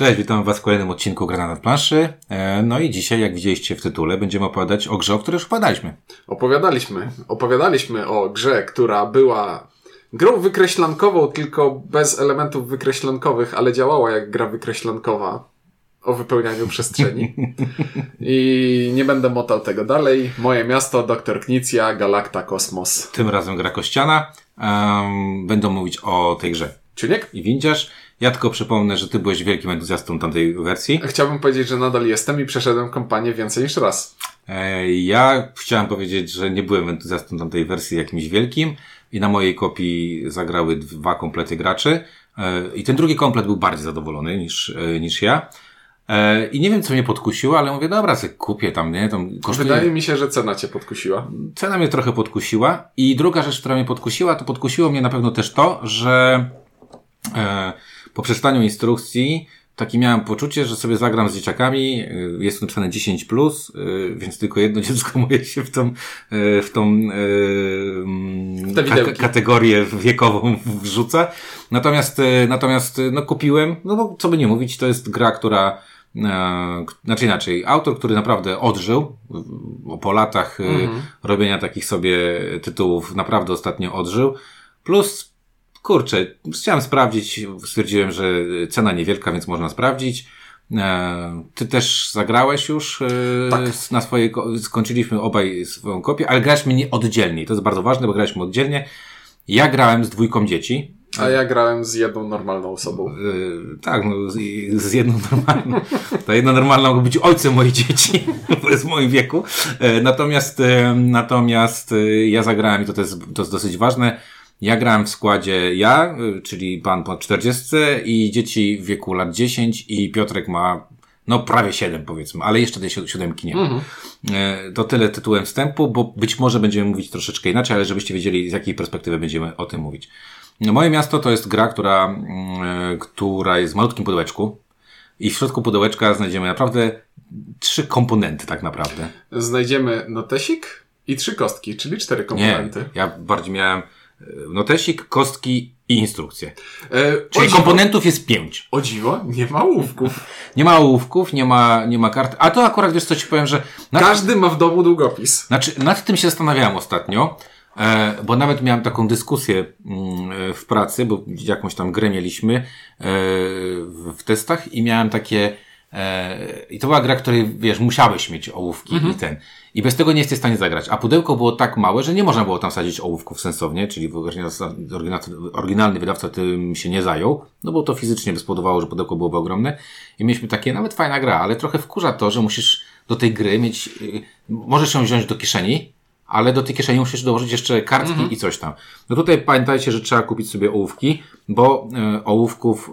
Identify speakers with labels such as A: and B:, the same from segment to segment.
A: Cześć, witam Was w kolejnym odcinku Gra na planszy. E, No i dzisiaj, jak widzieliście w tytule, będziemy opowiadać o grze, o której już opowiadaliśmy.
B: Opowiadaliśmy. Opowiadaliśmy o grze, która była grą wykreślankową, tylko bez elementów wykreślankowych, ale działała jak gra wykreślankowa o wypełnianiu przestrzeni. I nie będę motał tego dalej. Moje miasto, Dr. Knicja, Galakta, Kosmos.
A: Tym razem gra kościana. Um, będą mówić o tej grze.
B: Ciuniek?
A: I windziarz. Ja tylko przypomnę, że Ty byłeś wielkim entuzjastą tamtej wersji.
B: Chciałbym powiedzieć, że nadal jestem i przeszedłem kampanię więcej niż raz.
A: E, Ja chciałem powiedzieć, że nie byłem entuzjastą tamtej wersji jakimś wielkim i na mojej kopii zagrały dwa komplety graczy. E, I ten drugi komplet był bardziej zadowolony niż, e, niż ja. I nie wiem, co mnie podkusiło, ale mówię, dobra, sobie kupię tam, nie? Tam kosztuje...
B: Wydaje mi się, że cena cię podkusiła.
A: Cena mnie trochę podkusiła. I druga rzecz, która mnie podkusiła, to podkusiło mnie na pewno też to, że e, po przeczytaniu instrukcji taki miałem poczucie, że sobie zagram z dzieciakami. e, Jest tu napisane 10, plus, e, więc tylko jedno dziecko moje się w tą, e, w tą mm,
B: widełki.
A: kategorię wiekową wrzuca. Natomiast, natomiast no, kupiłem, no bo co by nie mówić, to jest gra, która E, znaczy inaczej, autor, który naprawdę odżył, w- po latach e, robienia takich sobie tytułów, naprawdę ostatnio odżył. Plus, kurczę, chciałem sprawdzić, stwierdziłem, że cena niewielka, więc można sprawdzić. E, Ty też zagrałeś już e,
B: Tak.
A: na swojej, ko- skończyliśmy obaj swoją kopię, ale graliśmy nie oddzielnie. To jest bardzo ważne, bo graliśmy oddzielnie. Ja grałem z dwójką dzieci,
B: A ja grałem z jedną normalną osobą.
A: Yy, tak, no, z, z jedną normalną. Ta jedna normalna mogła być ojcem moich dzieci, bo jest w moim wieku. Natomiast, natomiast ja zagrałem i to, to, jest, to jest dosyć ważne. Ja grałem w składzie ja, czyli pan po 40 i dzieci w wieku lat 10 i Piotrek ma no prawie 7 powiedzmy, ale jeszcze tej si- siódemki nie ma. E, To tyle tytułem wstępu, bo być może będziemy mówić troszeczkę inaczej, ale żebyście wiedzieli z jakiej perspektywy będziemy o tym mówić. No, Moje miasto to jest gra, która, mm, e, która jest w malutkim pudełeczku i w środku pudełeczka znajdziemy naprawdę trzy komponenty tak naprawdę.
B: Znajdziemy notesik i trzy kostki, czyli cztery
A: Nie,
B: komponenty.
A: ja bardziej miałem notesik, kostki i instrukcje.
B: E,
A: Czyli
B: dziwo,
A: komponentów jest pięć.
B: o dziwo, nie ma ołówków.
A: Nie ma ołówków, nie ma, nie ma kart. A to akurat wiesz co ci powiem, że nad,
B: Każdy ma w domu długopis.
A: znaczy, nad tym się zastanawiałem ostatnio, e, bo nawet miałem taką dyskusję mm, e, w pracy, bo jakąś tam grę mieliśmy e, w, testach i miałem takie e, i to była gra, której wiesz, musiałeś mieć ołówki i ten. I bez tego nie jesteś w stanie zagrać. A pudełko było tak małe, że nie można było tam sadzić ołówków sensownie, czyli oryginalny, wydawca tym się nie zajął, no bo to fizycznie by spowodowało, że pudełko byłoby ogromne. I mieliśmy takie, nawet fajna gra, ale trochę wkurza to, że musisz do tej gry mieć, y, możesz ją wziąć do kieszeni, ale do tej kieszeni musisz dołożyć jeszcze kartki i coś tam. No tutaj pamiętajcie, że trzeba kupić sobie ołówki, bo e, ołówków e,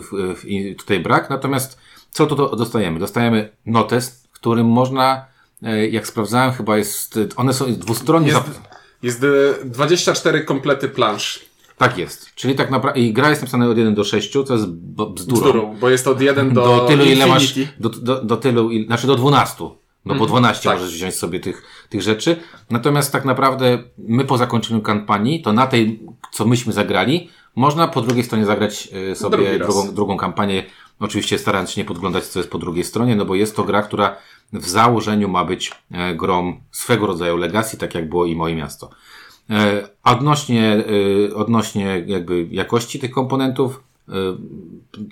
A: w, w, i tutaj brak. Natomiast co tu do- dostajemy? Dostajemy notes, którym można, e, jak sprawdzałem, chyba jest, one są dwustronnie.
B: Jest, jest e, 24 komplety plansz.
A: Tak jest. Czyli tak naprawdę, i gra jest napisana od 1 do 6, co jest bzdurą.
B: Bzdurą, bo jest od 1 do,
A: do tylu, ile masz,
B: infinity.
A: do, do, do tylu, il- znaczy do 12. No po 12
B: tak.
A: możesz wziąć sobie tych, tych rzeczy. Natomiast tak naprawdę my po zakończeniu kampanii, to na tej, co myśmy zagrali, można po drugiej stronie zagrać e, sobie
B: Drugi raz.
A: drugą, drugą kampanię. Oczywiście starając się nie podglądać, co jest po drugiej stronie, no bo jest to gra, która w założeniu ma być e, grą swego rodzaju legacy, tak jak było i moje miasto. E, Odnośnie, e, odnośnie jakby jakości tych komponentów,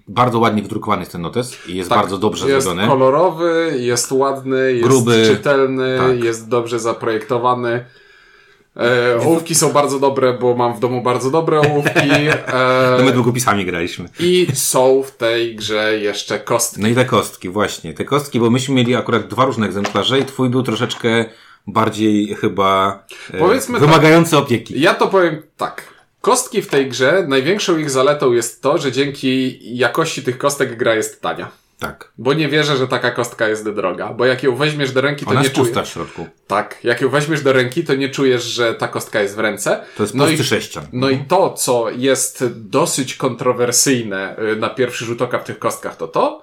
A: bardzo ładnie wydrukowany jest ten notes i jest
B: Tak,
A: bardzo dobrze
B: Jest
A: zrobiony.
B: kolorowy, jest ładny, jest
A: Gruby.
B: czytelny,
A: Tak.
B: jest dobrze zaprojektowany. E, ołówki są bardzo dobre, bo mam w domu bardzo dobre ołówki.
A: No my
B: E,
A: długopisami graliśmy.
B: I są w tej grze jeszcze kostki.
A: No i te kostki, właśnie. Te kostki, bo myśmy mieli akurat dwa różne egzemplarze i twój był troszeczkę bardziej chyba e,
B: Powiedzmy
A: wymagający opieki.
B: Ja to powiem tak. Kostki w tej grze, największą ich zaletą jest to, że dzięki jakości tych kostek gra jest tania.
A: Tak.
B: Bo nie wierzę, że taka kostka jest droga. Bo jak ją weźmiesz do ręki, to
A: Ona
B: nie
A: jest
B: czujesz.
A: w środku.
B: Tak, jak ją weźmiesz do ręki, to nie czujesz, że ta kostka jest w ręce.
A: To jest
B: no i,
A: sześcian.
B: no i to, co jest dosyć kontrowersyjne y, na pierwszy rzut oka w tych kostkach, to to,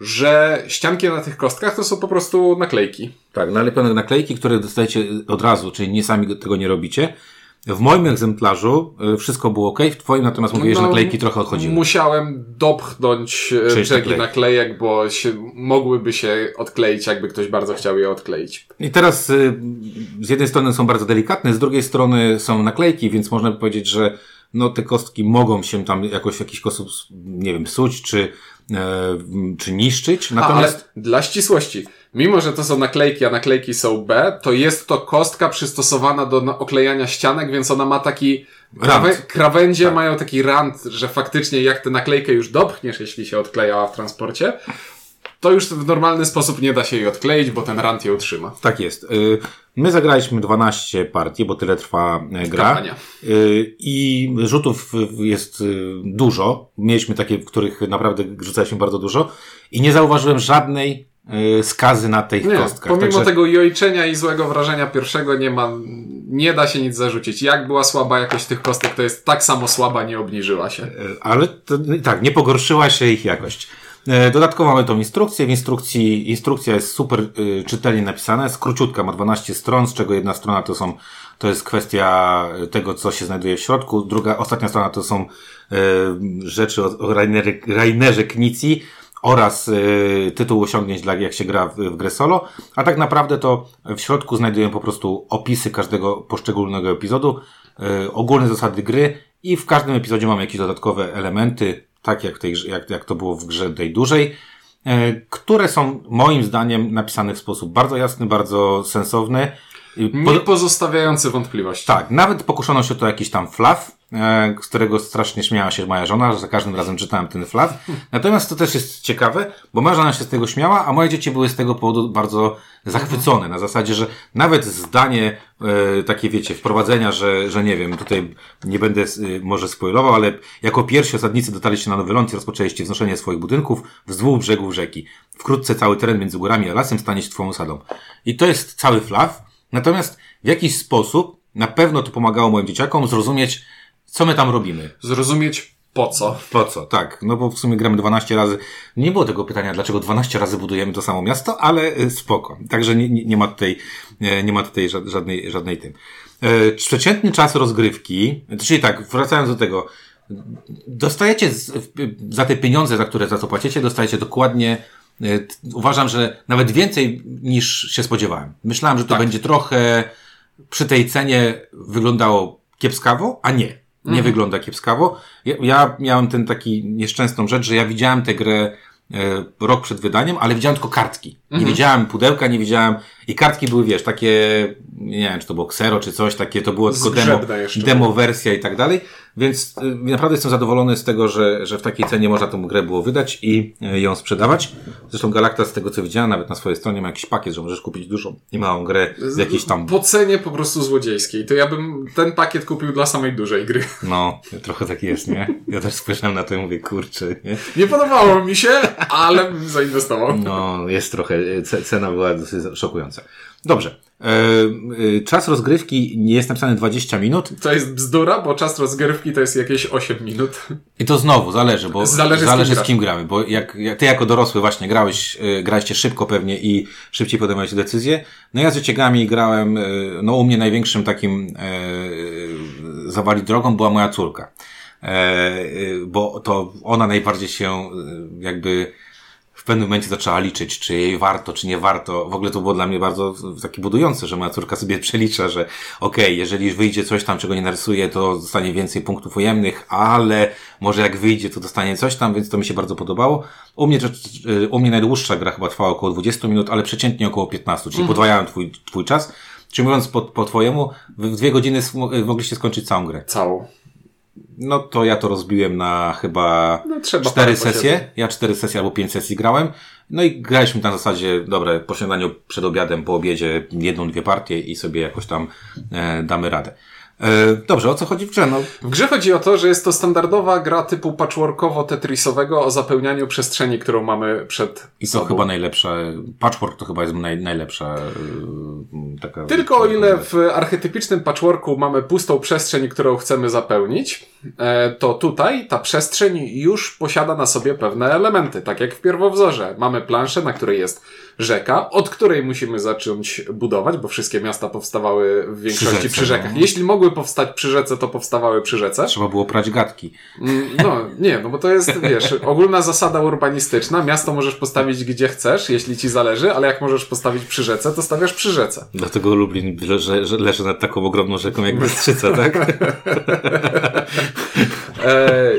B: że ścianki na tych kostkach to są po prostu naklejki.
A: Tak, nalepione naklejki, które dostajecie od razu, czyli nie sami tego nie robicie. W moim egzemplarzu y, wszystko było ok, w twoim natomiast mówiłeś, że
B: No,
A: naklejki trochę odchodziły.
B: Musiałem dopchnąć e,
A: Czyjeś
B: brzegi naklejek, bo się, mogłyby się odkleić, jakby ktoś bardzo chciał je odkleić.
A: I teraz y, z jednej strony są bardzo delikatne, z drugiej strony są naklejki, więc można by powiedzieć, że no, te kostki mogą się tam jakoś w jakiś sposób, nie wiem, psuć czy, e, czy niszczyć.
B: A,
A: Natomiast
B: ale dla ścisłości, mimo że to są naklejki, a naklejki są B, to jest to kostka przystosowana do oklejania ścianek, więc ona ma taki. Krawe, krawędzie
A: Tak.
B: mają taki rand, że faktycznie jak tę naklejkę już dopchniesz, jeśli się odklejała w transporcie, to już w normalny sposób nie da się jej odkleić, bo ten rand ją trzyma.
A: tak jest. Y, My zagraliśmy 12 partii, bo tyle trwa e, gra.
B: Kampania.
A: Y, I rzutów y, jest dużo. Mieliśmy takie, w których naprawdę rzucaliśmy bardzo dużo. I nie zauważyłem żadnej skazy na tych
B: Nie,
A: kostkach.
B: pomimo
A: Także-
B: tego jojczenia i złego wrażenia pierwszego nie ma, nie da się nic zarzucić. Jak była słaba jakość tych kostek, to jest tak samo słaba, nie obniżyła się.
A: E, Ale to, tak, nie pogorszyła się ich jakość. E, Dodatkowo mamy tą instrukcję. W instrukcji, instrukcja jest super y, czytelnie napisana, jest króciutka, ma 12 stron, z czego jedna strona to są, to jest kwestia tego, co się znajduje w środku, druga, ostatnia strona to są e, rzeczy o, o Rainerze Knici oraz e, tytuł osiągnięć dla jak się gra w, w grę solo, a tak naprawdę to w środku znajdują po prostu opisy każdego poszczególnego epizodu, e, ogólne zasady gry i w każdym epizodzie mamy jakieś dodatkowe elementy, tak jak, tej, jak, jak to było w grze tej dużej, e, które są moim zdaniem napisane w sposób bardzo jasny, bardzo sensowny. Po-
B: Nie pozostawiający wątpliwości.
A: tak, nawet pokuszono się to jakiś tam flaw, e, z którego strasznie śmiała się moja żona, że za każdym razem czytałem ten flaw. Natomiast to też jest ciekawe, bo moja żona się z tego śmiała, a moje dzieci były z tego powodu bardzo zachwycone. Na zasadzie, że nawet zdanie e, takie, wiecie, wprowadzenia, że, że nie wiem, tutaj nie będę e, może spoilował, ale jako pierwsi osadnicy dotarliście na Nowy Ląd i rozpoczęliście wznoszenie swoich budynków dwóch brzegów rzeki. Wkrótce cały teren między górami a lasem stanie się twoją osadą. I to jest cały flaw. Natomiast w jakiś sposób na pewno to pomagało moim dzieciakom zrozumieć, co my tam robimy.
B: Zrozumieć po co.
A: Po co? Tak, no bo w sumie gramy 12 razy. Nie było tego pytania, dlaczego 12 razy budujemy to samo miasto, ale y, spoko. Także nie, nie, nie ma tutaj, nie, ma tutaj ża- żadnej, żadnej tym. E, Przeciętny czas rozgrywki, czyli tak, wracając do tego, dostajecie za te pieniądze, za które za co płacicie, dostajecie dokładnie, e, uważam, że nawet więcej niż się spodziewałem. Myślałem, że to
B: Tak.
A: będzie trochę przy tej cenie wyglądało kiepskawo, a nie. Nie wygląda kiepskawo. Ja, ja miałem ten taki nieszczęsną rzecz, że ja widziałem tę grę e, rok przed wydaniem, ale widziałem tylko kartki. Nie widziałem pudełka, nie widziałem i kartki były, wiesz, takie, nie wiem, czy to było Xero, czy coś, takie, to było tylko demo, demo wersja i tak dalej, więc y, naprawdę jestem zadowolony z tego, że, że w takiej cenie można tą grę było wydać i y, ją sprzedawać. Zresztą Galacta z tego co widziałem, nawet na swojej stronie ma jakiś pakiet, że możesz kupić dużą i małą grę z jakiejś tam,
B: Po cenie po prostu złodziejskiej. To ja bym ten pakiet kupił dla samej dużej gry.
A: no, trochę tak jest, nie? Ja też spojrzałem na to i mówię, kurczę, nie?
B: Nie podobało mi się, ale bym zainwestował.
A: No, jest trochę, ce- cena była dosyć szokująca. Dobrze. E, e, czas rozgrywki nie jest napisany 20 minut
B: To jest bzdura, bo czas rozgrywki to jest jakieś 8 minut.
A: i to znowu zależy, bo
B: Zależy,
A: zależy,
B: z kim
A: z kim gramy, bo jak, jak ty jako dorosły właśnie grałeś, e, graliście szybko pewnie i szybciej podejmowałeś decyzje. No ja z dzieciakami grałem, no u mnie największym takim e, zawali drogą była moja córka. E, bo to ona najbardziej się jakby w pewnym momencie zaczęła liczyć, czy jej warto, czy nie warto. W ogóle to było dla mnie bardzo takie budujące, że moja córka sobie przelicza, że okej, jeżeli wyjdzie coś tam, czego nie narysuje, to dostanie więcej punktów ujemnych, ale może jak wyjdzie, to dostanie coś tam, więc to mi się bardzo podobało. U mnie, y, u mnie najdłuższa gra chyba trwała około 20 minut, ale przeciętnie około 15, czyli podwajałem twój, twój czas. Czyli mówiąc po, po twojemu, w dwie godziny sm- mogliście skończyć całą grę.
B: Całą.
A: No to ja to rozbiłem na chyba
B: No,
A: cztery sesje. Ja cztery sesje albo pięć sesji grałem. No i graliśmy na zasadzie, dobra, po śniadaniu, przed obiadem, po obiedzie, jedną, dwie partie i sobie jakoś tam e, damy radę. E, dobrze, o co chodzi w grze? No,
B: W grze chodzi o to, że jest to standardowa gra typu patchworkowo-tetrisowego o zapełnianiu przestrzeni, którą mamy przed
A: I to
B: sobą.
A: chyba najlepsza, Patchwork to chyba jest naj, najlepsza y, taka...
B: Tylko o ile w archetypicznym patchworku mamy pustą przestrzeń, którą chcemy zapełnić, e, to tutaj ta przestrzeń już posiada na sobie pewne elementy, tak jak w pierwowzorze. Mamy planszę, na której jest rzeka, od której musimy zacząć budować, bo wszystkie miasta powstawały w większości przy,
A: rzece,
B: przy rzekach.
A: no.
B: Jeśli mogły powstać przy rzece, to powstawały przy rzece.
A: Trzeba było prać gadki.
B: Mm, No, nie, no bo to jest, wiesz, ogólna zasada urbanistyczna. Miasto możesz postawić gdzie chcesz, jeśli ci zależy, ale jak możesz postawić przy rzece, to stawiasz przy rzece.
A: Dlatego Lublin leży, leży nad taką ogromną rzeką jak Bystrzyca, tak?
B: E,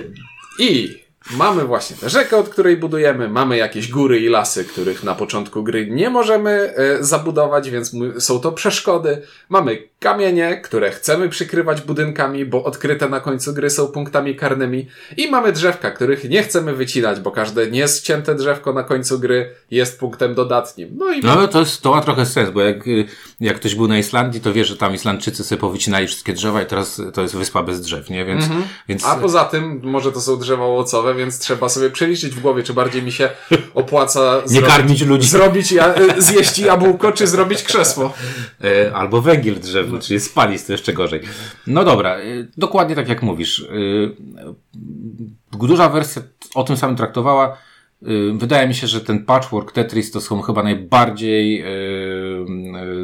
B: I mamy właśnie tę rzekę, od której budujemy, mamy jakieś góry i lasy, których na początku gry nie możemy e, zabudować, więc są to przeszkody. Mamy kamienie, które chcemy przykrywać budynkami, bo odkryte na końcu gry są punktami karnymi. I mamy drzewka, których nie chcemy wycinać, bo każde niescięte drzewko na końcu gry jest punktem dodatnim. No i
A: No to, jest, to ma trochę sens, bo jak, y, jak ktoś był na Islandii, to wie, że tam Islandczycy sobie powycinali wszystkie drzewa i teraz to jest wyspa bez drzew, nie? Więc, więc
B: A poza tym, może to są drzewa owocowe, więc trzeba sobie przeliczyć w głowie, czy bardziej mi się opłaca
A: nie karmić ludzi.
B: zrobić ja, y, zjeść jabłko, czy zrobić krzesło.
A: E, albo węgiel drzewny, czyli spalić, to jeszcze gorzej. No dobra, e, dokładnie tak jak mówisz. E, Duża wersja o tym samym traktowała. E, Wydaje mi się, że ten patchwork Tetris to są chyba najbardziej, e,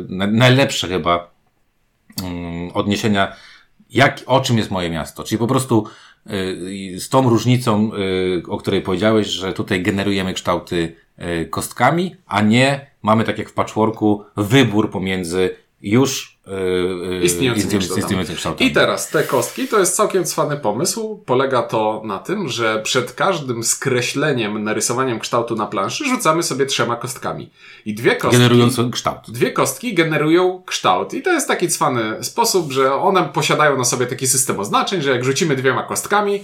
A: na- najlepsze chyba mm, odniesienia, jak, o czym jest moje miasto. Czyli po prostu y, z tą różnicą, y, o której powiedziałeś, że tutaj generujemy kształty y, kostkami, a nie mamy tak jak w patchworku wybór pomiędzy już y, y,
B: kształtami.
A: istniejącymi kształtami.
B: I teraz te kostki to jest całkiem cwany pomysł. Polega to na tym, że przed każdym skreśleniem, narysowaniem kształtu na planszy rzucamy sobie trzema kostkami. I dwie kostki.
A: Generujący kształt.
B: Dwie kostki generują kształt. I to jest taki cwany sposób, że one posiadają na sobie taki system oznaczeń, że jak rzucimy dwiema kostkami,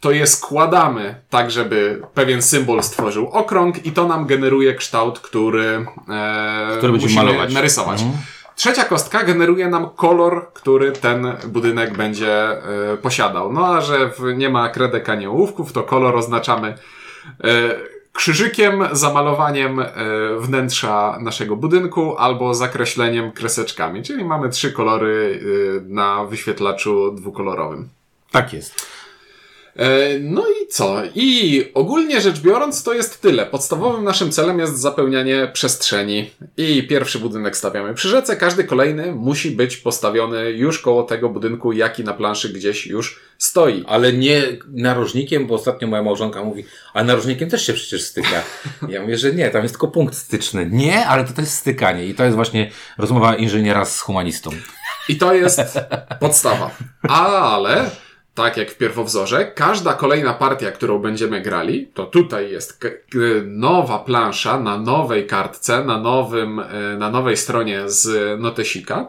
B: to je składamy tak, żeby pewien symbol stworzył okrąg i to nam generuje kształt, który, e,
A: Który będziemy
B: musimy
A: malować.
B: narysować. Trzecia kostka generuje nam kolor, który ten budynek będzie e, posiadał. No a że w, nie ma kredek ani ołówków, to kolor oznaczamy e, krzyżykiem, zamalowaniem e, wnętrza naszego budynku albo zakreśleniem kreseczkami. Czyli mamy trzy kolory na wyświetlaczu dwukolorowym.
A: Tak jest.
B: E, No i co? I ogólnie rzecz biorąc, to jest tyle. Podstawowym naszym celem jest zapełnianie przestrzeni. I pierwszy budynek stawiamy przy rzece, każdy kolejny musi być postawiony już koło tego budynku, jaki na planszy gdzieś już stoi.
A: Ale nie narożnikiem, bo ostatnio moja małżonka mówi, a narożnikiem też się przecież styka. Ja mówię, że nie, tam jest tylko punkt styczny. Nie, ale to, jest stykanie. I to jest właśnie rozmowa inżyniera z humanistą.
B: I to jest podstawa. Ale, tak jak w pierwowzorze, każda kolejna partia, którą będziemy grali, to tutaj jest nowa plansza na nowej kartce, na nowym, e, na nowej stronie z notesika,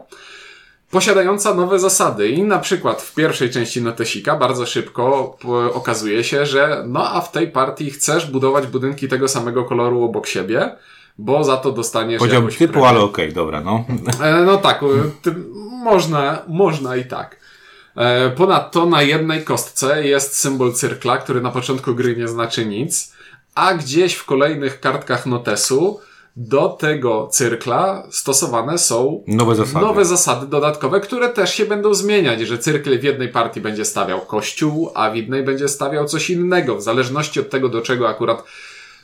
B: posiadająca nowe zasady. I na przykład w pierwszej części notesika bardzo szybko okazuje się, że no a w tej partii chcesz budować budynki tego samego koloru obok siebie, bo za to dostaniesz
A: Powiedziałbym typu,
B: premię.
A: ale okej, dobra, no.
B: E, No tak, można, można i tak. E, Ponadto na jednej kostce jest symbol cyrkla, który na początku gry nie znaczy nic, a gdzieś w kolejnych kartkach notesu do tego cyrkla stosowane są
A: Nowe zasady.
B: nowe zasady dodatkowe, które też się będą zmieniać, że cyrkl w jednej partii będzie stawiał kościół, a w innej będzie stawiał coś innego, w zależności od tego, do czego akurat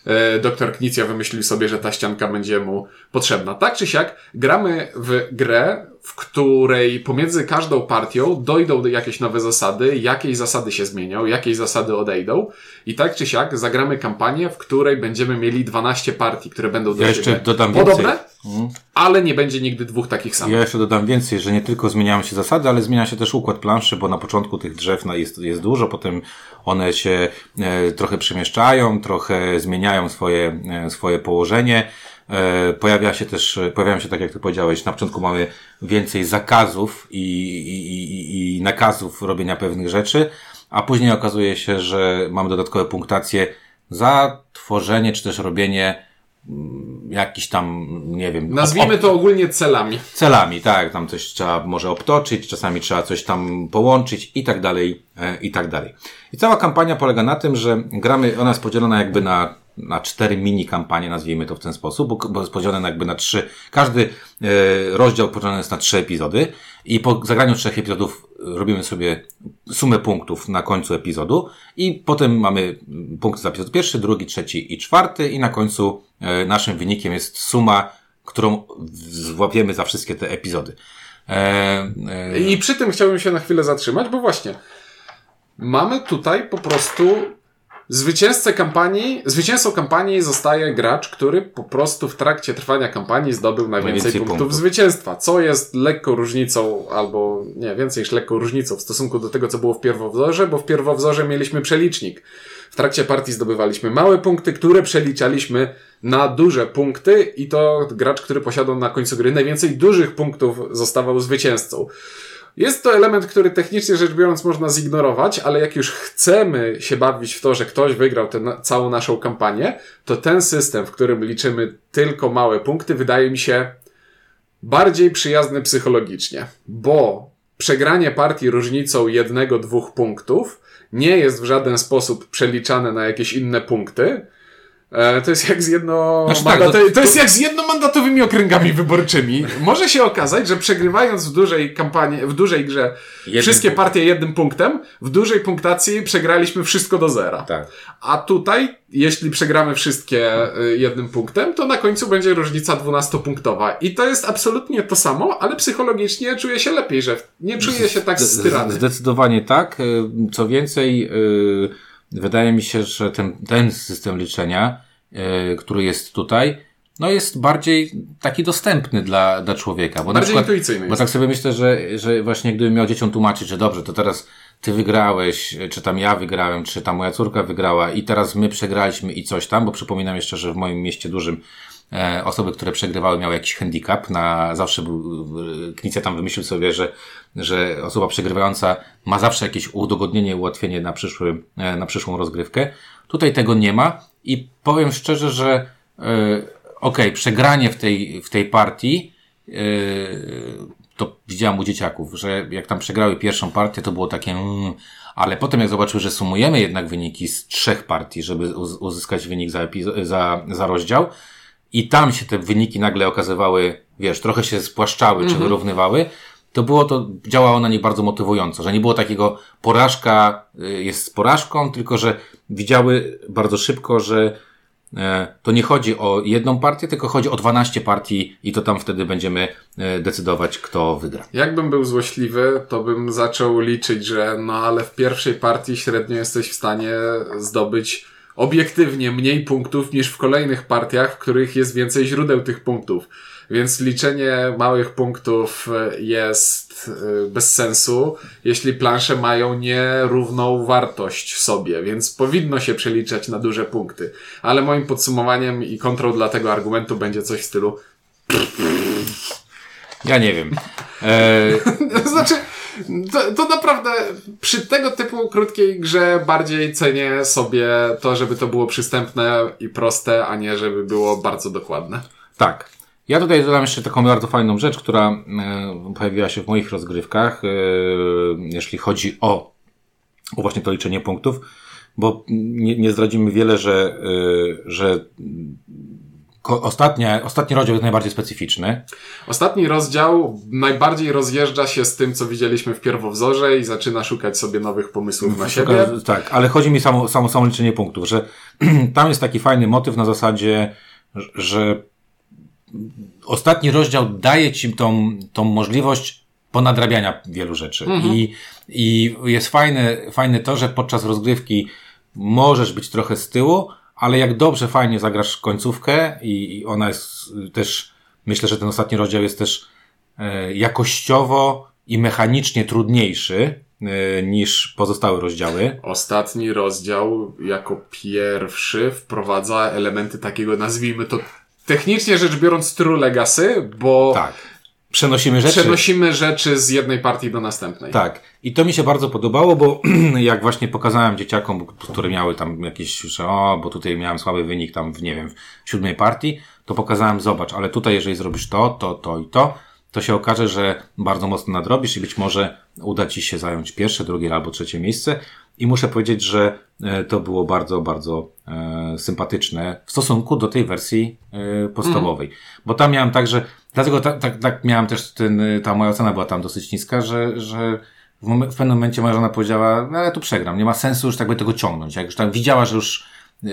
B: e, doktor Knicja wymyślił sobie, że ta ścianka będzie mu potrzebna. Tak czy siak, gramy w grę, w której pomiędzy każdą partią dojdą do jakieś nowe zasady, jakieś zasady się zmienią, jakieś zasady odejdą i tak czy siak zagramy kampanię, w której będziemy mieli 12 partii, które będą do
A: Ja jeszcze dodam
B: podobne,
A: więcej. Mhm.
B: ale nie będzie nigdy dwóch takich samych.
A: Ja jeszcze dodam więcej, że nie tylko zmieniają się zasady, ale zmienia się też układ planszy, bo na początku tych drzew jest, jest dużo, potem one się e, trochę przemieszczają, trochę zmieniają swoje, e, swoje położenie. E, pojawia się też, e, pojawiają się, tak jak ty powiedziałeś, na początku mamy więcej zakazów i, i, i, nakazów robienia pewnych rzeczy, a później okazuje się, że mamy dodatkowe punktacje za tworzenie czy też robienie mm, jakiś tam, nie wiem,
B: Nazwijmy to ogólnie celami.
A: celami, tak, tam coś trzeba może obtoczyć, czasami trzeba coś tam połączyć i tak dalej, e, i tak dalej. I cała kampania polega na tym, że gramy, ona jest podzielona jakby na na cztery mini kampanie, nazwijmy to w ten sposób, bo, bo jest podzielone jakby na trzy, każdy e, rozdział podzielony jest na trzy epizody i po zagraniu trzech epizodów robimy sobie sumę punktów na końcu epizodu i potem mamy punkty za epizod pierwszy, drugi, trzeci i czwarty i na końcu e, naszym wynikiem jest suma, którą złapiemy za wszystkie te epizody.
B: E, e... I przy tym chciałbym się na chwilę zatrzymać, bo właśnie mamy tutaj po prostu Zwycięzcą kampanii, zwycięzcą kampanii zostaje gracz, który po prostu w trakcie trwania kampanii zdobył najwięcej punktów, punktów zwycięstwa, co jest lekką różnicą, albo nie, więcej niż lekką różnicą w stosunku do tego, co było w pierwowzorze, bo w pierwowzorze mieliśmy przelicznik. W trakcie partii zdobywaliśmy małe punkty, które przeliczaliśmy na duże punkty i to gracz, który posiadał na końcu gry najwięcej dużych punktów zostawał zwycięzcą. Jest to element, który technicznie rzecz biorąc można zignorować, ale jak już chcemy się bawić w to, że ktoś wygrał tę na całą naszą kampanię, to ten system, w którym liczymy tylko małe punkty, wydaje mi się bardziej przyjazny psychologicznie, bo przegranie partii różnicą jednego, dwóch punktów nie jest w żaden sposób przeliczane na jakieś inne punkty, to jest jak z jedno... Znaczy, tak, to, to, jest jak z jednomandatowymi okręgami wyborczymi. Może się okazać, że przegrywając w dużej kampanii, w dużej grze jednym wszystkie punktem. partie jednym punktem, w dużej punktacji przegraliśmy wszystko do zera.
A: Tak.
B: A tutaj, jeśli przegramy wszystkie y, jednym punktem, to na końcu będzie różnica dwunastopunktowa. I to jest absolutnie to samo, ale psychologicznie czuję się lepiej, że nie czuję się tak styrany.
A: Zdecydowanie tak. Y, co więcej, yy Wydaje mi się, że ten, ten system liczenia, yy, który jest tutaj, no jest bardziej taki dostępny dla, dla człowieka.
B: Bo bardziej przykład, intuicyjny.
A: Bo tak sobie myślę, że, że właśnie gdybym miał dzieciom tłumaczyć, że dobrze, to teraz ty wygrałeś, czy tam ja wygrałem, czy tam moja córka wygrała i teraz my przegraliśmy i coś tam, bo przypominam jeszcze, że w moim mieście dużym osoby, które przegrywały miały jakiś handicap, na zawsze był, Knicja tam wymyślił sobie, że że osoba przegrywająca ma zawsze jakieś udogodnienie, ułatwienie na, przyszły, e, na przyszłą rozgrywkę. Tutaj tego nie ma i powiem szczerze, że yy, okej, okay, przegranie w tej, w tej partii to widziałem u dzieciaków, że jak tam przegrały pierwszą partię, to było takie mm, ale potem jak zobaczyły, że sumujemy jednak wyniki z trzech partii, żeby uzyskać wynik za, za, za rozdział i tam się te wyniki nagle okazywały, wiesz, trochę się spłaszczały czy mhm. wyrównywały, to było to, działało na nich bardzo motywująco, że nie było takiego porażka y, jest porażką, tylko że widziały bardzo szybko, że e, to nie chodzi o jedną partię, tylko chodzi o 12 partii i to tam wtedy będziemy e, decydować, kto wygra.
B: Jakbym był złośliwy, to bym zaczął liczyć, że no ale w pierwszej partii średnio jesteś w stanie zdobyć obiektywnie mniej punktów niż w kolejnych partiach, w których jest więcej źródeł tych punktów. Więc liczenie małych punktów e, jest e, bez sensu, jeśli plansze mają nierówną wartość sobie, więc powinno się przeliczać na duże punkty. Ale moim podsumowaniem i kontrol dla tego argumentu będzie coś w stylu.
A: Ja nie wiem. Eee...
B: znaczy, to, to naprawdę przy tego typu krótkiej grze bardziej cenię sobie to, żeby to było przystępne i proste, a nie żeby było bardzo dokładne.
A: Tak. Ja tutaj dodam jeszcze taką bardzo fajną rzecz, która e, pojawiła się w moich rozgrywkach, e, jeśli chodzi o, o właśnie to liczenie punktów, bo nie, nie zdradzimy wiele, że, e, że Ostatnie, ostatni rozdział jest najbardziej specyficzny.
B: Ostatni rozdział najbardziej rozjeżdża się z tym, co widzieliśmy w pierwowzorze i zaczyna szukać sobie nowych pomysłów na siebie.
A: Tak, ale chodzi mi samo, samo, samo liczenie punktów, że tam jest taki fajny motyw na zasadzie, że ostatni rozdział daje ci tą, tą możliwość ponadrabiania wielu rzeczy. Mhm. I, I jest fajne, fajne to, że podczas rozgrywki możesz być trochę z tyłu, ale jak dobrze, fajnie zagrasz końcówkę i, i ona jest też, myślę, że ten ostatni rozdział jest też e, jakościowo i mechanicznie trudniejszy e, niż pozostałe rozdziały.
B: Ostatni rozdział jako pierwszy wprowadza elementy takiego, nazwijmy to technicznie rzecz biorąc True Legacy, bo
A: tak. Przenosimy rzeczy.
B: Przenosimy rzeczy z jednej partii do następnej.
A: Tak. I to mi się bardzo podobało, bo jak właśnie pokazałem dzieciakom, które miały tam jakieś, że o, bo tutaj miałem słaby wynik tam w, nie wiem, w siódmej partii, to pokazałem, zobacz, ale tutaj jeżeli zrobisz to, to, to i to, to się okaże, że bardzo mocno nadrobisz i być może uda Ci się zająć pierwsze, drugie albo trzecie miejsce. i muszę powiedzieć, że e, to było bardzo, bardzo e, sympatyczne w stosunku do tej wersji e, podstawowej. Mm. Bo tam miałem tak, że dlatego tak, tak, tak miałem też ten, ta moja ocena była tam dosyć niska, że, że w, w pewnym momencie moja żona powiedziała, no ale tu przegram, nie ma sensu już tak by tego ciągnąć. Jak już tam widziała, że już e,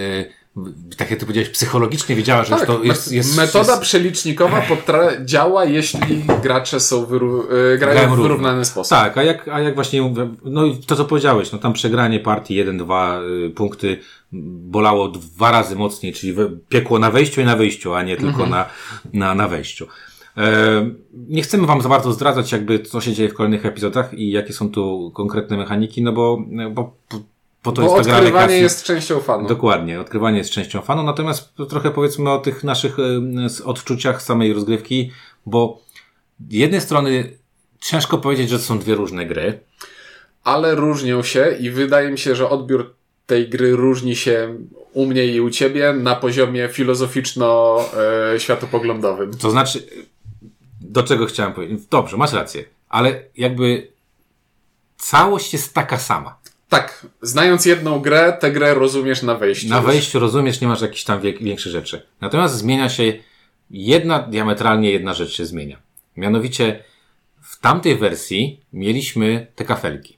A: tak jak ty powiedziałeś, psychologicznie wiedziała, że
B: tak,
A: to jest, jest...
B: Metoda
A: jest...
B: przelicznikowa potra- działa, jeśli gracze są wyró- e, grają w wyrównany sposób.
A: Tak, a jak, a jak właśnie, no i to co powiedziałeś, no tam przegranie partii 1-2 y, punkty bolało dwa razy mocniej, czyli piekło na wejściu i na wyjściu, a nie tylko mhm. na, na, na wejściu. E, nie chcemy Wam za bardzo zdradzać, jakby co się dzieje w kolejnych epizodach i jakie są tu konkretne mechaniki, no bo, bo
B: po to Bo jest odkrywanie jest częścią fanu.
A: Dokładnie, odkrywanie jest częścią fanu, natomiast trochę powiedzmy o tych naszych e, odczuciach samej rozgrywki, bo z jednej strony ciężko powiedzieć, że to są dwie różne gry.
B: Ale różnią się i wydaje mi się, że odbiór tej gry różni się u mnie i u ciebie na poziomie filozoficzno-światopoglądowym.
A: To znaczy, do czego chciałem powiedzieć? Dobrze, masz rację, ale jakby całość jest taka sama.
B: Tak, znając jedną grę, tę grę rozumiesz na wejściu.
A: Na wejściu rozumiesz, nie masz jakichś tam większych rzeczy. Natomiast zmienia się jedna, diametralnie jedna rzecz się zmienia. Mianowicie w tamtej wersji mieliśmy te kafelki.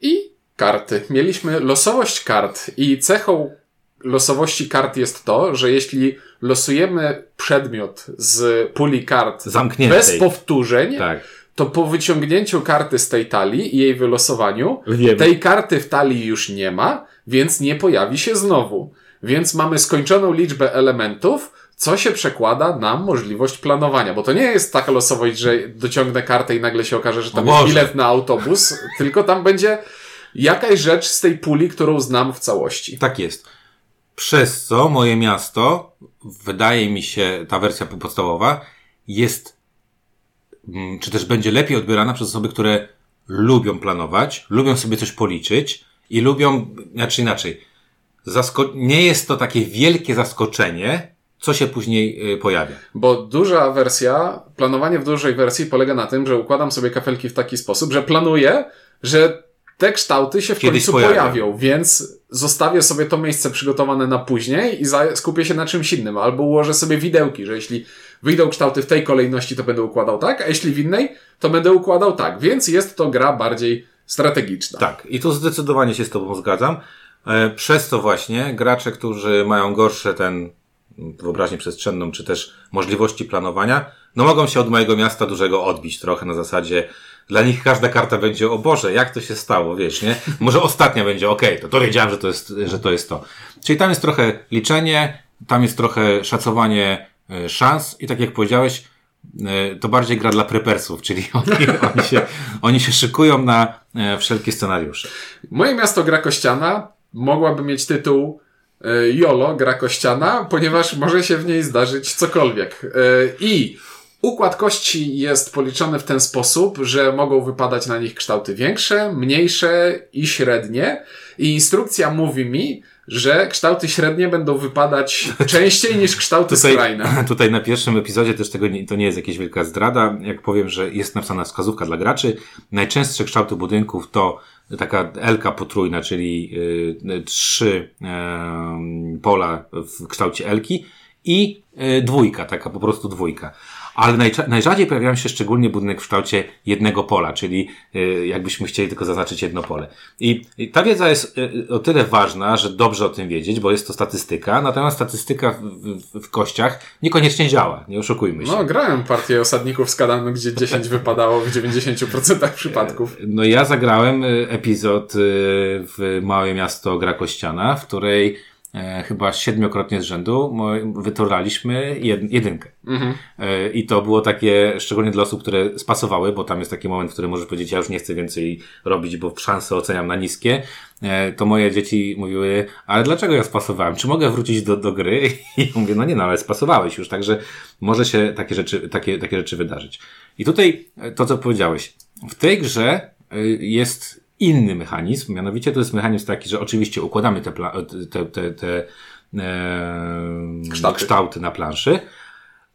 B: I karty. Mieliśmy losowość kart i cechą losowości kart jest to, że jeśli losujemy przedmiot z puli kart
A: Zamkniętej.
B: bez powtórzeń, tak to po wyciągnięciu karty z tej talii i jej wylosowaniu,
A: Wiemy.
B: tej karty w talii już nie ma, więc nie pojawi się znowu. Więc mamy skończoną liczbę elementów, co się przekłada na możliwość planowania. Bo to nie jest taka losowość, że dociągnę kartę i nagle się okaże, że tam jest bilet na autobus, tylko tam będzie jakaś rzecz z tej puli, którą znam w całości.
A: Tak jest. Przez co moje miasto, wydaje mi się, ta wersja podstawowa, jest Mm, czy też będzie lepiej odbierana przez osoby, które lubią planować, lubią sobie coś policzyć i lubią, znaczy inaczej, zasko- nie jest to takie wielkie zaskoczenie, co się później y, pojawia.
B: Bo duża wersja, planowanie w dużej wersji polega na tym, że układam sobie kafelki w taki sposób, że planuję, że te kształty się w Kiedyś końcu pojawią. pojawią, więc zostawię sobie to miejsce przygotowane na później i skupię się na czymś innym. Albo ułożę sobie widełki, że jeśli wyjdą kształty w tej kolejności, to będę układał tak, a jeśli w innej, to będę układał tak. Więc jest to gra bardziej strategiczna.
A: Tak, i tu zdecydowanie się z Tobą zgadzam. E, przez to właśnie gracze, którzy mają gorsze ten wyobraźnię przestrzenną, czy też możliwości planowania, no mogą się od mojego miasta dużego odbić trochę na zasadzie, dla nich każda karta będzie, o Boże, jak to się stało, wiesz, nie? Może ostatnia będzie, okej, okay, to, to wiedziałem, że to, jest, że to jest to. Czyli tam jest trochę liczenie, tam jest trochę szacowanie e, szans i tak jak powiedziałeś, e, to bardziej gra dla prepersów, czyli oni, oni, się, oni się szykują na e, wszelkie scenariusze.
B: Moje miasto gra kościana mogłaby mieć tytuł YOLO, gra kościana, ponieważ może się w niej zdarzyć cokolwiek. I Układ kości jest policzony w ten sposób, że mogą wypadać na nich kształty większe, mniejsze i średnie. I instrukcja mówi mi, że kształty średnie będą wypadać częściej niż kształty tutaj, skrajne.
A: Tutaj na pierwszym epizodzie też tego nie, to nie jest jakaś wielka zdrada. Jak powiem, że jest napisana wskazówka dla graczy, najczęstsze kształty budynków to taka Elka potrójna, czyli y, trzy y, pola w kształcie Elki i y, dwójka, taka po prostu dwójka ale najrzadziej pojawiają się szczególnie budynek w kształcie jednego pola, czyli y, jakbyśmy chcieli tylko zaznaczyć jedno pole. I, I, ta wiedza jest y, o tyle ważna, że dobrze o tym wiedzieć, bo jest to statystyka, natomiast statystyka w, w, w kościach niekoniecznie działa, nie oszukujmy się.
B: No, grałem partię osadników z Kadanu, gdzie 10 wypadało w 90% przypadków.
A: No ja zagrałem y, epizod w Małe Miasto Gra Kościana, w której e, chyba siedmiokrotnie z rzędu wytoraliśmy jed, jedynkę. Mhm. E, I to było takie, szczególnie dla osób, które spasowały, bo tam jest taki moment, w którym możesz powiedzieć, ja już nie chcę więcej robić, bo szanse oceniam na niskie. E, to moje dzieci mówiły, ale dlaczego ja spasowałem? Czy mogę wrócić do, do gry? I mówię, no nie, no ale spasowałeś już, także może się takie rzeczy, takie, takie rzeczy wydarzyć. I tutaj to, co powiedziałeś. W tej grze jest inny mechanizm, mianowicie to jest mechanizm taki, że oczywiście układamy te, te, te, te e, kształty. kształty na planszy.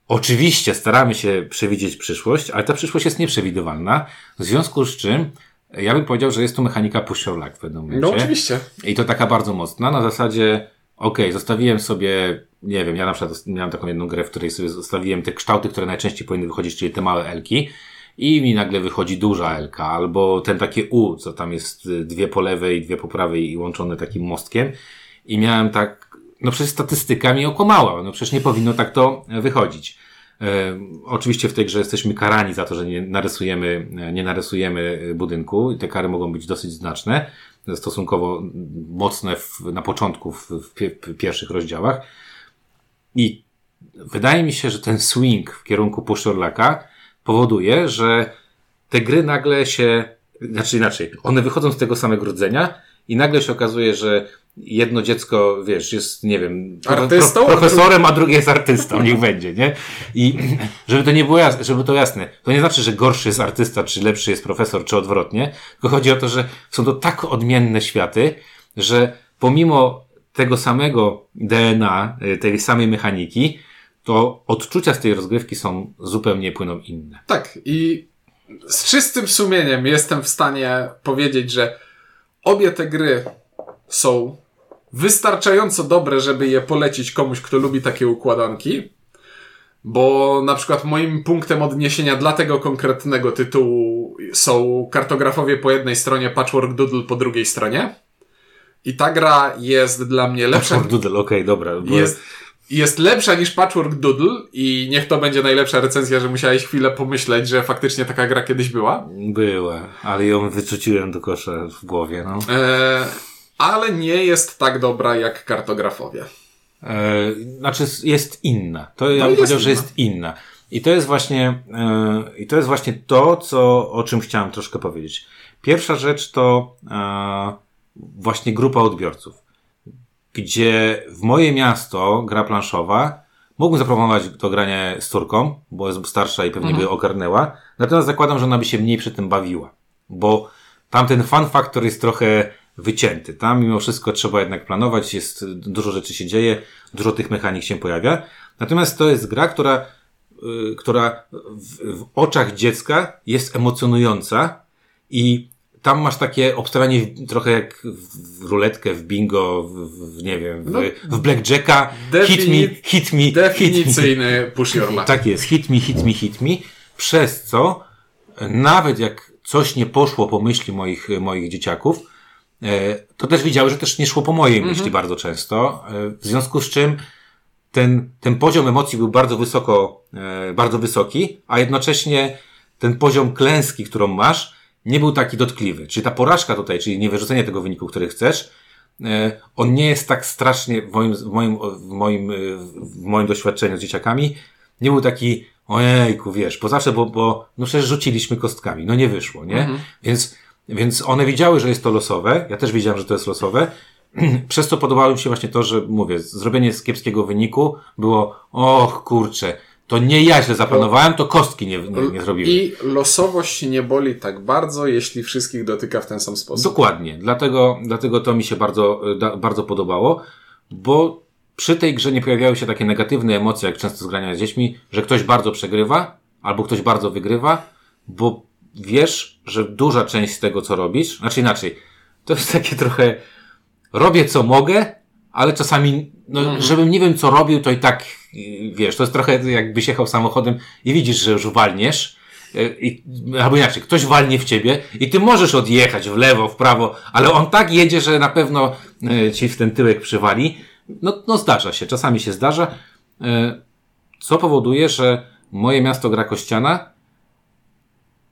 A: Oczywiście staramy się przewidzieć przyszłość, ale ta przyszłość jest nieprzewidywalna, w związku z czym Ja bym powiedział, że jest to mechanika push your luck w pewnym momencie.
B: No oczywiście.
A: I to taka bardzo mocna, na zasadzie, okej, okay, zostawiłem sobie, nie wiem, ja na przykład miałem taką jedną grę, w której sobie zostawiłem te kształty, które najczęściej powinny wychodzić, czyli te małe elki i mi nagle wychodzi duża elka, albo ten takie U, co tam jest y, dwie po lewej, dwie po prawej i łączone takim mostkiem i miałem tak, no przecież statystyka mi okłamała, no przecież nie powinno tak to wychodzić. E, oczywiście w tej grze jesteśmy karani za to, że nie narysujemy, nie narysujemy budynku i te kary mogą być dosyć znaczne, stosunkowo mocne w, na początku, w, w, w pierwszych rozdziałach. I wydaje mi się, że ten swing w kierunku Puszczorlaka powoduje, że te gry nagle się, znaczy inaczej, one wychodzą z tego samego rdzenia i nagle się okazuje, że jedno dziecko, wiesz, jest, nie wiem,
B: Artystą,
A: pro, profesorem, a drugie jest artystą, niech będzie, nie? I żeby to nie było jasne, żeby to jasne, to nie znaczy, że gorszy jest artysta, czy lepszy jest profesor, czy odwrotnie, tylko chodzi o to, że są to tak odmienne światy, że pomimo tego samego DNA, y, tej samej mechaniki, to odczucia z tej rozgrywki są zupełnie płyną inne.
B: Tak, i z czystym sumieniem jestem w stanie powiedzieć, że obie te gry są wystarczająco dobre, żeby je polecić komuś, kto lubi takie układanki. Bo na przykład moim punktem odniesienia dla tego konkretnego tytułu są kartografowie po jednej stronie, Patchwork Doodle po drugiej stronie. I ta gra jest dla mnie lepsza.
A: Patchwork Doodle, okej, okay, dobra.
B: Jest, jest lepsza niż Patchwork Doodle i niech to będzie najlepsza recenzja, że musiałeś chwilę pomyśleć, że faktycznie taka gra kiedyś była.
A: Była, ale ją wyrzuciłem do kosza w głowie, no.
B: E, ale nie jest tak dobra jak kartografowie.
A: E, znaczy jest inna. To ja no bym powiedział, inna. że jest inna. I to jest właśnie, e, i to jest właśnie to, co, o czym chciałem troszkę powiedzieć. Pierwsza rzecz to e, właśnie grupa odbiorców gdzie w moje miasto gra planszowa mógłbym zaproponować to granie z córką, bo jest starsza i pewnie mhm. by ogarnęła. Natomiast zakładam, że ona by się mniej przy tym bawiła, bo tam ten fun factor jest trochę wycięty. Tam mimo wszystko trzeba jednak planować, jest dużo rzeczy się dzieje, dużo tych mechanik się pojawia. Natomiast to jest gra, która, yy, która w, w oczach dziecka jest emocjonująca i tam masz takie obstawianie trochę jak w ruletkę, w bingo, w, w nie wiem, w, no, w blackjacka. Hit me, hit me,
B: Definicyjny hit me. push your luck.
A: Tak jest, hit me, hit me, hit me. Przez co nawet jak coś nie poszło po myśli moich, moich dzieciaków, e, to też widziały, że też nie szło po mojej myśli mhm. bardzo często. E, w związku z czym ten, ten poziom emocji był bardzo wysoko, e, bardzo wysoki, a jednocześnie ten poziom klęski, którą masz, nie był taki dotkliwy. Czyli ta porażka tutaj, czyli niewyrzucenie tego wyniku, który chcesz, e, on nie jest tak strasznie w moim, w moim, w moim, e, w moim doświadczeniu z dzieciakami, nie był taki, ojejku, wiesz, bo zawsze, bo, bo no przecież rzuciliśmy kostkami, no nie wyszło, nie? Mhm. Więc, więc one widziały, że jest to losowe, ja też wiedziałem, że to jest losowe, przez co podobało mi się właśnie to, że mówię, zrobienie z kiepskiego wyniku było, och kurczę, to nie ja źle zaplanowałem, to kostki nie, nie, nie zrobiły.
B: I losowość nie boli tak bardzo, jeśli wszystkich dotyka w ten sam sposób.
A: Dokładnie. Dlatego, dlatego to mi się bardzo, bardzo podobało, bo przy tej grze nie pojawiały się takie negatywne emocje, jak często z grania z dziećmi, że ktoś bardzo przegrywa, albo ktoś bardzo wygrywa, bo wiesz, że duża część z tego, co robisz, znaczy inaczej, to jest takie trochę, robię co mogę, ale czasami, no, mhm. żebym nie wiem co robił, to i tak, wiesz, to jest trochę jakbyś jechał samochodem i widzisz, że już walniesz, e, i, albo inaczej, ktoś walnie w ciebie i ty możesz odjechać w lewo, w prawo, ale on tak jedzie, że na pewno e, ci w ten tyłek przywali. No, no zdarza się, czasami się zdarza, e, co powoduje, że moje miasto gra kościana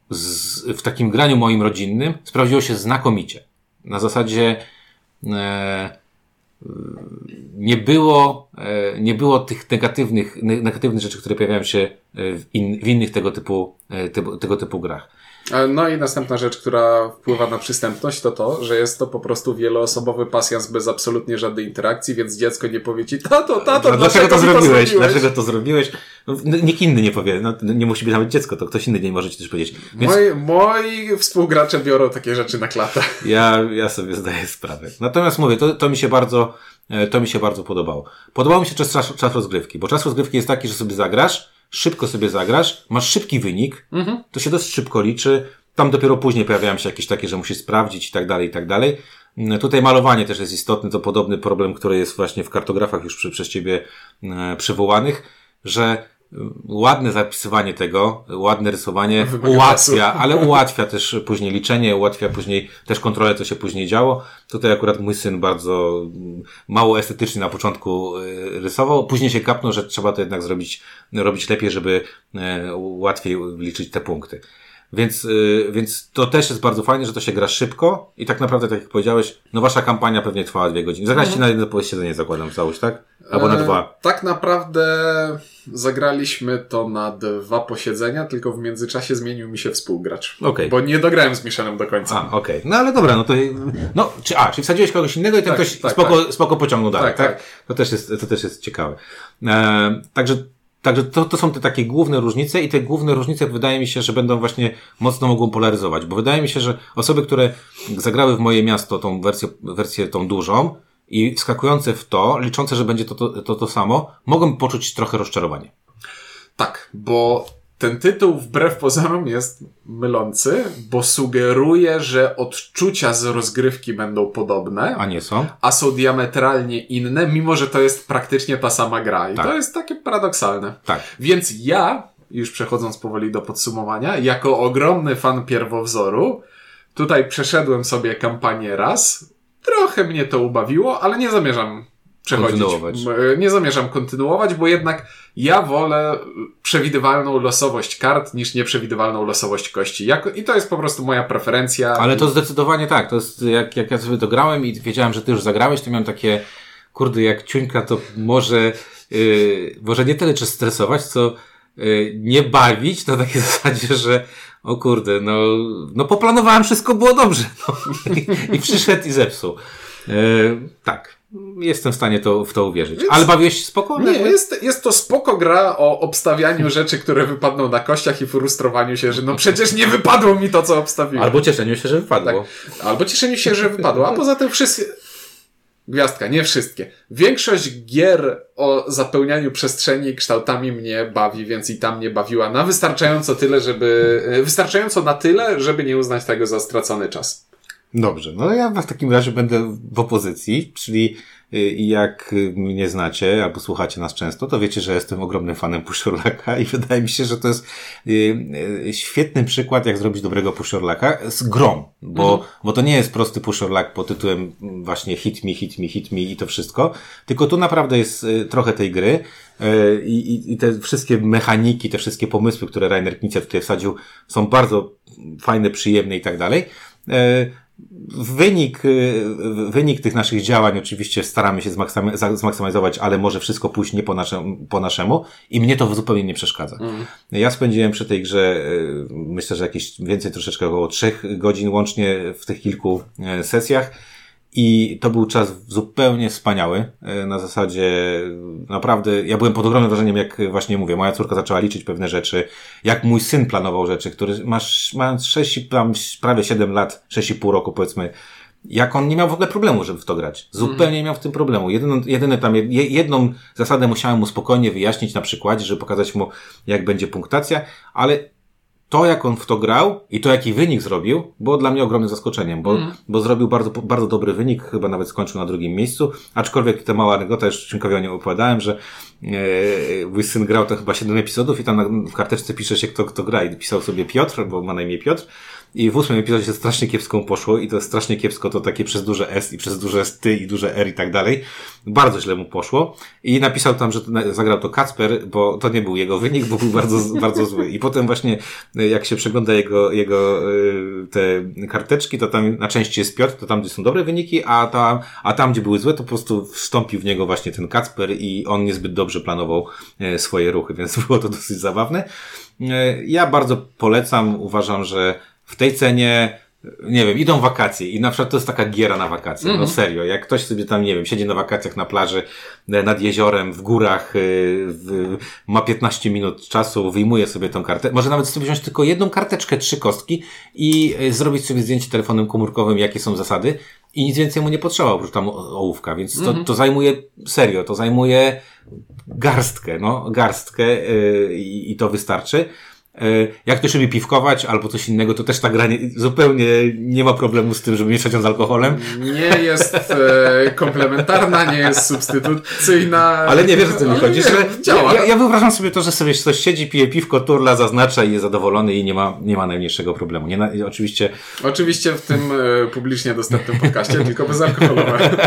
A: z, w takim graniu moim rodzinnym sprawdziło się znakomicie. Na zasadzie e, nie było, e, nie było tych negatywnych, negatywnych rzeczy, które pojawiają się e, w, in, w innych tego typu, e, tego, tego typu grach.
B: No i następna rzecz, która wpływa na przystępność, to to, że jest to po prostu wieloosobowy pasjans bez absolutnie żadnej interakcji, więc dziecko nie powie ci, tato, tato,
A: no, dlaczego, to zrobiłeś? to Dlaczego to zrobiłeś? No, nikt inny nie powie, no, nie musi być nawet dziecko, to ktoś inny nie może ci też powiedzieć.
B: Więc... Moi, moi współgracze biorą takie rzeczy na klatę.
A: Ja, ja sobie zdaję sprawę. Natomiast mówię, to, to mi się bardzo, e, to mi się bardzo podobało. Podobał mi się czas, czas rozgrywki, bo czas rozgrywki jest taki, że sobie zagrasz, szybko sobie zagrasz, masz szybki wynik, mhm. to się dość szybko liczy. tam dopiero później pojawiają się jakieś takie, że musisz sprawdzić i tak dalej, i tak dalej. Mm, Tutaj malowanie też jest istotne, to podobny problem, który jest właśnie w kartografach już przy, przez Ciebie e, przywołanych, że ładne zapisywanie tego, ładne rysowanie
B: Wymaga
A: ułatwia, ale ułatwia też później liczenie, ułatwia później też kontrolę, co się później działo. Tutaj akurat mój syn bardzo mm, mało estetycznie na początku e, rysował, później się kapnął, że trzeba to jednak zrobić, robić lepiej, żeby e, łatwiej liczyć te punkty. Więc, y, więc to też jest bardzo fajne, że to się gra szybko i tak naprawdę, tak jak powiedziałeś, no wasza kampania pewnie trwała dwie godziny. Zagraliście na jedno posiedzenie, zakładam, całość, tak? Albo na
B: Mhm. E,
A: dwa.
B: Tak naprawdę zagraliśmy to na dwa posiedzenia, tylko w międzyczasie zmienił mi się współgracz.
A: Okej.
B: Bo nie dograłem z Miszelem do końca.
A: A, okej. No ale dobra, no to, no, czy, a, czy wsadziłeś kogoś innego i ten
B: Tak,
A: ktoś
B: tak,
A: spoko, spoko pociągnął dalej, tak?
B: Tak, tak.
A: To też jest, to też jest ciekawe. E, także, także to, to są te takie główne różnice i te główne różnice wydaje mi się, że będą właśnie mocno mogą polaryzować, bo wydaje mi się, że osoby, które zagrały w moje miasto tą wersję, wersję tą dużą i wskakujące w to, liczące, że będzie to to, to, to samo, mogą poczuć trochę rozczarowanie.
B: Tak, bo ten tytuł wbrew pozorom jest mylący, bo sugeruje, że odczucia z rozgrywki będą podobne,
A: A nie są?
B: a są diametralnie inne, mimo że to jest praktycznie ta sama gra. I
A: Tak.
B: to jest takie paradoksalne.
A: Tak.
B: Więc ja, już przechodząc powoli do podsumowania, jako ogromny fan pierwowzoru, tutaj przeszedłem sobie kampanię raz. Trochę mnie to ubawiło, ale nie zamierzam przechodzić. M- Nie zamierzam kontynuować, bo jednak ja wolę przewidywalną losowość kart niż nieprzewidywalną losowość kości. Jako, I to jest po prostu moja preferencja.
A: Ale to zdecydowanie tak. To jest, jak, jak ja sobie to grałem i wiedziałem, że ty już zagrałeś, to miałem takie, kurde, jak ciuńka to może, yy, może nie tyle czy stresować, co yy, nie bawić na takiej zasadzie, że o kurde, no, no poplanowałem, wszystko było dobrze. No. I, I przyszedł i zepsuł. Yy, tak. Jestem w stanie to, w to uwierzyć. Ale bawiłeś się spokojnie?
B: Nie, jest, jest to spoko gra o obstawianiu rzeczy, które wypadną na kościach i frustrowaniu się, że no przecież nie wypadło mi to, co obstawiłem.
A: Albo cieszeniu się, że wypadło.
B: Albo cieszeniu się, że wypadło, a poza tym wszystkie... Gwiazdka, nie wszystkie. Większość gier o zapełnianiu przestrzeni kształtami mnie bawi, więc i tam mnie bawiła na wystarczająco tyle, żeby... Wystarczająco na tyle, żeby nie uznać tego za stracony czas.
A: Dobrze, no ja w takim razie będę w opozycji, czyli y, jak mnie znacie albo słuchacie nas często, to wiecie, że jestem ogromnym fanem pushorlaka i wydaje mi się, że to jest y, y, świetny przykład, jak zrobić dobrego pushorlaka z grą, bo, bo to nie jest prosty pushorlak pod tytułem właśnie hit me, hit me, hit me i to wszystko, tylko tu naprawdę jest trochę tej gry i, i, i te wszystkie mechaniki, te wszystkie pomysły, które Rainer Knizia tutaj wsadził, są bardzo fajne, przyjemne i tak dalej. Wynik, y, wynik tych naszych działań oczywiście staramy się zmaksymalizować, ale może wszystko pójść nie po, naszemu, po naszemu i mnie to zupełnie nie przeszkadza. Ja spędziłem przy tej grze y, myślę, że jakieś więcej troszeczkę około trzech godzin łącznie w tych kilku e, sesjach i to był czas zupełnie wspaniały. e, Na zasadzie naprawdę, ja byłem pod ogromnym wrażeniem, jak właśnie mówię, moja córka zaczęła liczyć pewne rzeczy, jak mój syn planował rzeczy, który masz, mając 6, i tam prawie 7 lat, 6,5 roku powiedzmy, jak on nie miał w ogóle problemu, żeby w to grać. Zupełnie nie miał w tym problemu. Jedyną, jedyne tam, je- jedną zasadę musiałem mu spokojnie wyjaśnić na przykładzie, żeby pokazać mu, jak będzie punktacja, ale to, jak on w to grał i to, jaki wynik zrobił, było dla mnie ogromnym zaskoczeniem, bo, bo zrobił bardzo, bardzo dobry wynik, chyba nawet skończył na drugim miejscu, aczkolwiek ta mała anegdota, już Szynkowi o niej opowiadałem, że e, mój syn grał to chyba 7 epizodów i tam na, w karteczce pisze się, kto, kto gra. I pisał sobie Piotr, bo ma na imię Piotr i w ósmym epizodzie strasznie kiepsko mu poszło i to strasznie kiepsko to takie przez duże S i przez duże ty i duże R i tak dalej. Bardzo źle mu poszło i napisał tam, że zagrał to Kacper, bo to nie był jego wynik, bo był bardzo, bardzo zły. I potem właśnie y, jak się przegląda jego, jego y, te karteczki, to tam na części jest Piotr, to tam gdzie są dobre wyniki, a tam, a tam gdzie były złe, to po prostu wstąpił w niego właśnie ten Kacper i on niezbyt dobrze planował e, swoje ruchy, więc było to dosyć zabawne. Ja bardzo polecam, uważam, że w tej cenie, nie wiem, idą wakacje i na przykład to jest taka giera na wakacje, no serio, jak ktoś sobie tam, nie wiem, siedzi na wakacjach na plaży, e, nad jeziorem, w górach, e, w, ma 15 minut czasu, wyjmuje sobie tą kartę, może nawet sobie wziąć tylko jedną karteczkę, trzy kostki i e, zrobić sobie zdjęcie telefonem komórkowym, jakie są zasady i nic więcej mu nie potrzeba, oprócz tam ołówka, więc to, to zajmuje, serio, to zajmuje garstkę, no, garstkę yy, i to wystarczy. E, jak ktoś lubi piwkować albo coś innego, to też ta gra nie, zupełnie nie ma problemu z tym, żeby mieszać ją z alkoholem.
B: Nie jest e, komplementarna, nie jest substytucyjna.
A: Ale nie wiesz, o co mi
B: Ale
A: chodzi.
B: działa.
A: Ja, ja wyobrażam sobie to, że sobie ktoś siedzi, pije piwko, turla, zaznacza i jest zadowolony i nie ma, nie ma najmniejszego problemu. Nie, na, oczywiście
B: Oczywiście w tym e, publicznie dostępnym podcaście, tylko bezalkoholowe.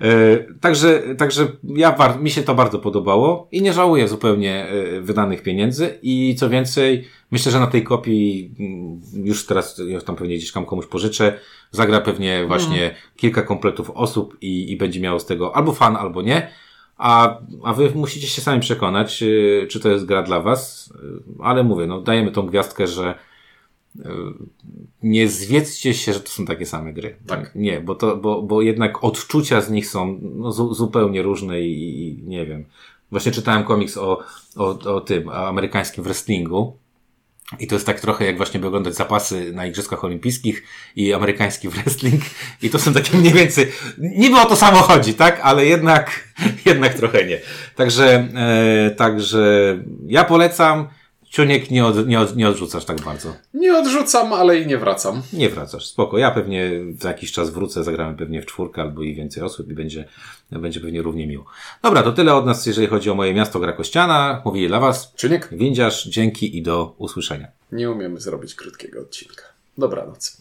A: E, także, także ja mi się to bardzo podobało i nie żałuję zupełnie wydanych pieniędzy i co więcej, myślę, że na tej kopii mm, już teraz ja tam pewnie gdzieś tam komuś pożyczę, zagra pewnie właśnie kilka kompletów osób i, i będzie miało z tego albo fan, albo nie. A, a wy musicie się sami przekonać, e, czy to jest gra dla was, E, ale mówię, no dajemy tą gwiazdkę, że e, nie zwiedzcie się, że to są takie same gry.
B: Tak.
A: Nie, bo, to, bo, bo jednak odczucia z nich są no, zu, zupełnie różne i, i nie wiem. Właśnie czytałem komiks o, o, o tym, o amerykańskim wrestlingu. I to jest tak trochę jak właśnie by oglądać zapasy na Igrzyskach Olimpijskich i amerykański wrestling. I to są takie mniej więcej, niby o to samo chodzi, tak? Ale jednak, jednak trochę nie. Także, e, także ja polecam. Ciuniek nie, od, nie, od, nie odrzucasz tak bardzo.
B: Nie odrzucam, ale i nie wracam.
A: Nie wracasz, spoko. Ja pewnie za jakiś czas wrócę, zagramy pewnie w czwórkę albo i więcej osób i będzie, będzie pewnie równie miło. Dobra, to tyle od nas, jeżeli chodzi o moje miasto Gra Kościana. Mówili dla Was
B: Czyniek?
A: Windziarz, dzięki i do usłyszenia.
B: Nie umiemy zrobić krótkiego odcinka. Dobranoc.